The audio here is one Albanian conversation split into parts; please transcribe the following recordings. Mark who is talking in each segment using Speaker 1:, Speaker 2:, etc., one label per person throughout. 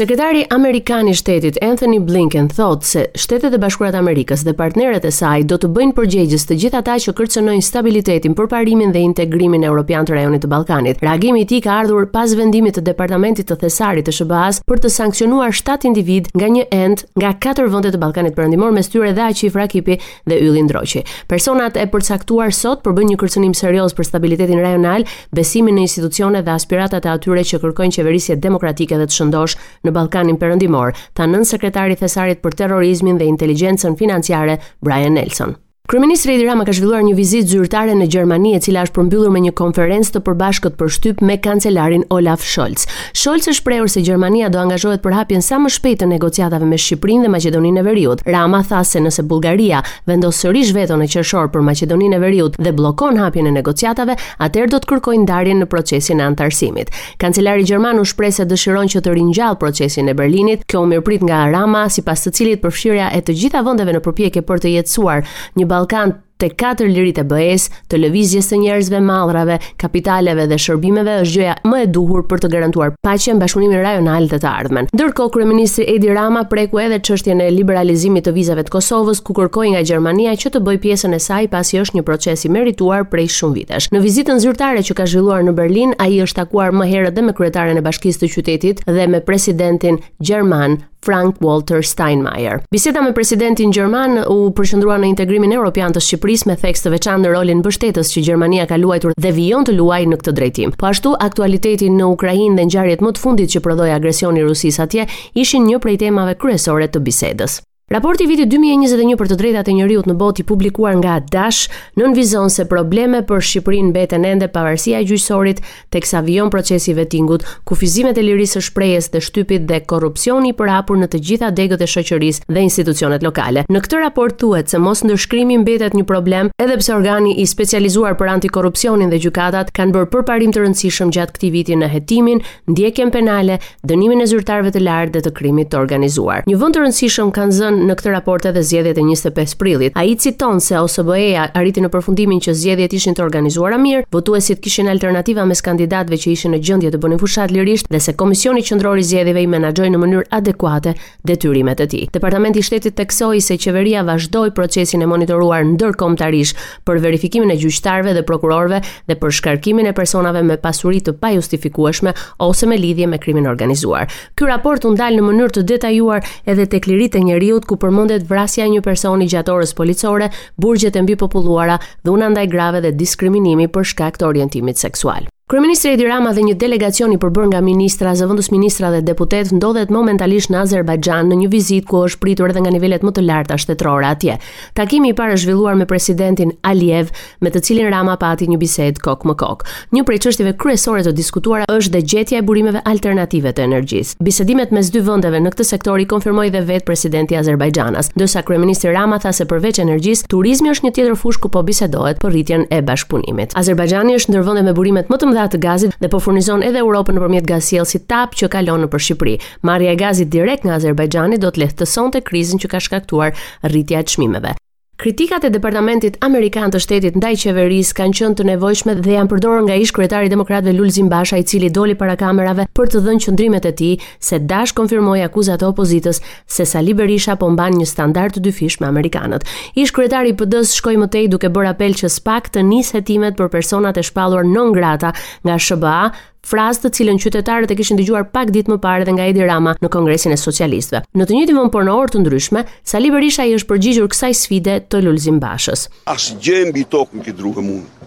Speaker 1: Sekretari amerikan i shtetit Anthony Blinken thotë se Shtetet e Bashkuara të Amerikës dhe partnerët e saj do të bëjnë përgjegjës të gjithë ata që kërcënojnë stabilitetin, përparimin dhe integrimin europian të rajonit të Ballkanit. Reagimi i tij ka ardhur pas vendimit të Departamentit të Thesarit të SHBA-s për të sanksionuar 7 individë nga një ent nga katër vende të Ballkanit Perëndimor, mes tyre dhe Aqif Rakipi, dhe Ylli Ndroqi. Personat e përcaktuar sot përbëjnë një kërcënim serioz për stabilitetin rajonal, besimin në institucione dhe aspiratat e atyre që kërkojnë qeverisje demokratike dhe të shëndoshë në Ballkanin Perëndimor, tha nënsekretari i Thesarit për terrorizmin dhe inteligjencën financiare Brian Nelson. Kryeministri Edi Rama ka zhvilluar një vizitë zyrtare në Gjermani, e cila është përmbyllur me një konferencë të përbashkët për shtyp me kancelarin Olaf Scholz. Scholz është shprehur se Gjermania do angazhohet për hapjen sa më shpejt të negociatave me Shqipërinë dhe Maqedoninë e Veriut. Rama tha se nëse Bullgaria vendos sërish veto në qershor për Maqedoninë e Veriut dhe bllokon hapjen e negociatave, atëherë do të kërkojnë ndarjen në procesin e anëtarësimit. Kancelari gjerman u shpreh se dëshiron që të ringjallë procesin e Berlinit. Kjo u mirëprit nga Rama, sipas të cilit përfshirja e të gjitha vendeve në përpjekje për të jetësuar një Ballkan Tek katër liritë e BE-së, të lëvizjes së njerëzve, mallrave, kapitaleve dhe shërbimeve është gjëja më e duhur për të garantuar paqen, bashkëpunimin rajonal dhe të ardhmen. Ndërkohë, kryeministri Edi Rama preku edhe çështjen e liberalizimit të vizave të Kosovës, ku kërkoi nga Gjermania që të bëjë pjesën e saj, pasi është një proces i merituar prej shumë vitesh. Në vizitën zyrtare që ka zhvilluar në Berlin, ai është takuar më herët dhe me kryetaren e bashkisë të qytetit dhe me presidentin gjerman Frank Walter Steinmeier. Biseda me presidentin gjerman u përqendrua në integrimin evropian të Shqipërisë me theks të veçantë në rolin mbështetës që Gjermania ka luajtur dhe vijon të luajë në këtë drejtim. Po ashtu, aktualiteti në Ukrainë dhe ngjarjet më të fundit që prodhoi agresioni i Rusisë atje ishin një prej temave kryesore të bisedës. Raporti i vitit 2021 për të drejtat e njeriut në botë i publikuar nga DASH nënvizon se probleme për Shqipërinë mbeten ende pavarësia e gjyqësorit teksa vijon procesi i vetingut, kufizimet e lirisë së shprehjes dhe shtypit dhe korrupsioni i përhapur në të gjitha degët e shoqërisë dhe institucionet lokale. Në këtë raport thuhet se mosndëshkimi mbetet një problem edhe pse organi i specializuar për antikorrupsionin dhe gjykatat kanë bërë përparim të rëndësishëm gjatë këtij viti në hetimin, ndjekjen penale dënimin e zyrtarëve të lartë dhe të krimit të organizuar. Një vend të rëndësishëm kanë zënë në këtë raport edhe zgjedhjet e 25 prillit. Ai citon se OSBE-ja arriti në përfundimin që zgjedhjet ishin të organizuara mirë, votuesit kishin alternativa mes kandidatëve që ishin në gjendje të bënin fushatë lirisht dhe se Komisioni Qendror i Zgjedhjeve i menaxhoi në mënyrë adekuate detyrimet e tij. Departamenti i Shtetit theksoi se qeveria vazhdoi procesin e monitoruar ndërkombëtarisht për verifikimin e gjyqtarëve dhe prokurorëve dhe për shkarkimin e personave me pasuri të pajustifikueshme ose me lidhje me krimin e organizuar. Ky raport u ndal në mënyrë të detajuar edhe tek liritë e njeriut ku përmendet vrasja e një personi gjatë orës policore, burgjet e mbipopulluara, dhuna ndaj grave dhe diskriminimi për shkak të orientimit seksual. Kryeministri Edi Rama dhe një delegacion i përbërë nga ministra, zëvendësministra dhe deputetë ndodhet momentalisht në Azerbajxhan në një vizitë ku është pritur edhe nga nivelet më të larta shtetërore atje. Takimi i parë është zhvilluar me presidentin Aliyev, me të cilin Rama pati një bisedë kokë më kokë. Një prej çështjeve kryesore të diskutuara është dhe gjetja e burimeve alternative të energjisë. Bisedimet mes dy vendeve në këtë sektor i konfirmoi dhe vetë presidenti azerbajxhanas, ndërsa kryeministri Rama tha se përveç energjisë, turizmi është një tjetër fushë ku po bisedohet për rritjen e bashkëpunimit. Azerbajxhani është ndër vendet me burimet më të mëdha të gazit dhe po furnizon edhe Europën nëpërmjet gazsjellësit TAP që kalon nëpër Shqipëri. Marrja e gazit direkt nga Azerbajxhani do të lehtësonte krizën që ka shkaktuar rritja e çmimeve. Kritikat e Departamentit Amerikan të Shtetit ndaj qeverisë kanë qenë të nevojshme dhe janë përdorur nga ish-kryetari i Demokratëve Lulzim Basha, i cili doli para kamerave për të dhënë qëndrimet e tij se DASH konfirmoi akuzat e opozitës se Sali Berisha po mban një standard të dyfishtë me amerikanët. Ish kryetari i PD-së shkoi më tej duke bërë apel që SPAK të nisë hetimet për personat e shpallur non grata nga SHBA, frazë të cilën qytetarët e kishin dëgjuar pak ditë më parë edhe nga Edi Rama në Kongresin e Socialistëve. Në të njëjtin vend por në orë të ndryshme, Sali Berisha i është përgjigjur kësaj sfide të Lulzim Bashës.
Speaker 2: Asgjëje mbi tokë nuk i druhem unë,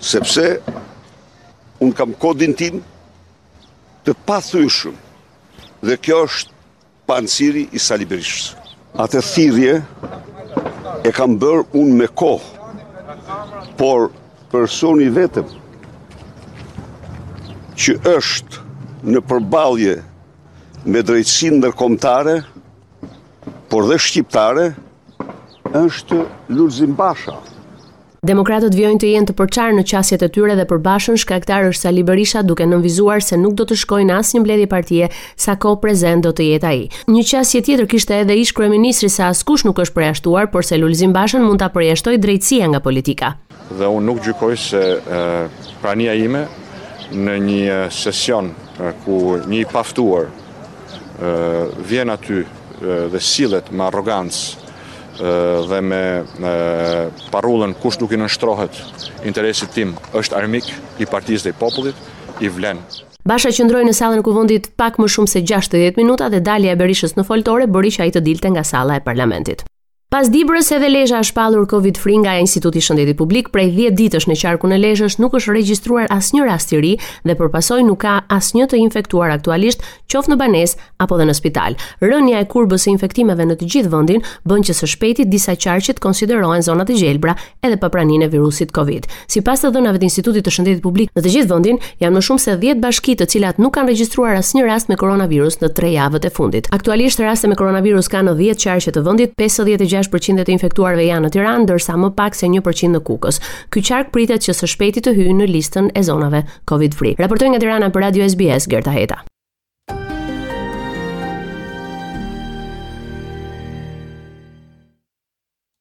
Speaker 2: sepse unë kam kodin tim, Të pathyeshëm. Dhe kjo është panciri i Sali Berishës. Atë thirrje e kam bërë unë me kohë. Por personi i vetëm që është në përballje me drejtësinë ndërkombëtare, por dhe shqiptare, është Lulzim Basha.
Speaker 1: Demokratët vijojnë të jenë të përçarë në qasjet e tyre dhe për Bashën shkaktar është Sali Berisha duke nënvizuar se nuk do të shkojë në asnjë mbledhje partie sa kohë prezent do të jetë ai. Një qasje tjetër kishte edhe ish kryeministri se askush nuk është përjashtuar, por se Lulzim Bashën mund ta përjashtojë drejtësia nga politika.
Speaker 3: Dhe unë nuk gjykoj se prania ime në një sesion ku një i paftuar vjen aty dhe sillet me arrogancë dhe me parullën kush nuk i nënshtrohet interesit tim është armik i partisë dhe i popullit, i vlen.
Speaker 1: Basha qëndroi në sallën e Kuvendit pak më shumë se gjashtëdhjetë minuta dhe dalja e Berishës në foltore bëri që ai të dilte nga salla e Parlamentit. Pas Dibrës edhe Lezha është shpallur Covid Free nga Instituti i Shëndetit Publik, prej dhjetë ditësh në qarkun e Lezhës nuk është regjistruar asnjë rast i ri dhe për pasojë nuk ka asnjë të infektuar aktualisht qoftë në banesë apo dhe në spital. Rënia e kurbës së infektimeve në të gjithë vendin bën që së shpejti disa qarqe të konsiderohen zona të gjelbra edhe pa praninë e virusit Covid. Sipas të dhënave të Institutit të Shëndetit Publik, në të gjithë vendin janë më shumë se 10 bashki të cilat nuk kanë regjistruar asnjë rast me koronavirus në 3 javët e fundit. Aktualisht raste me koronavirus kanë në 10 qarqe të vendit, 56% e të infektuarve janë në Tiranë, ndërsa më pak se 1% në Kukës. Ky qark pritet që së shpejti të hyjë në listën e zonave Covid Free. Raportoi nga Tirana për Radio SBS Gerta Heta.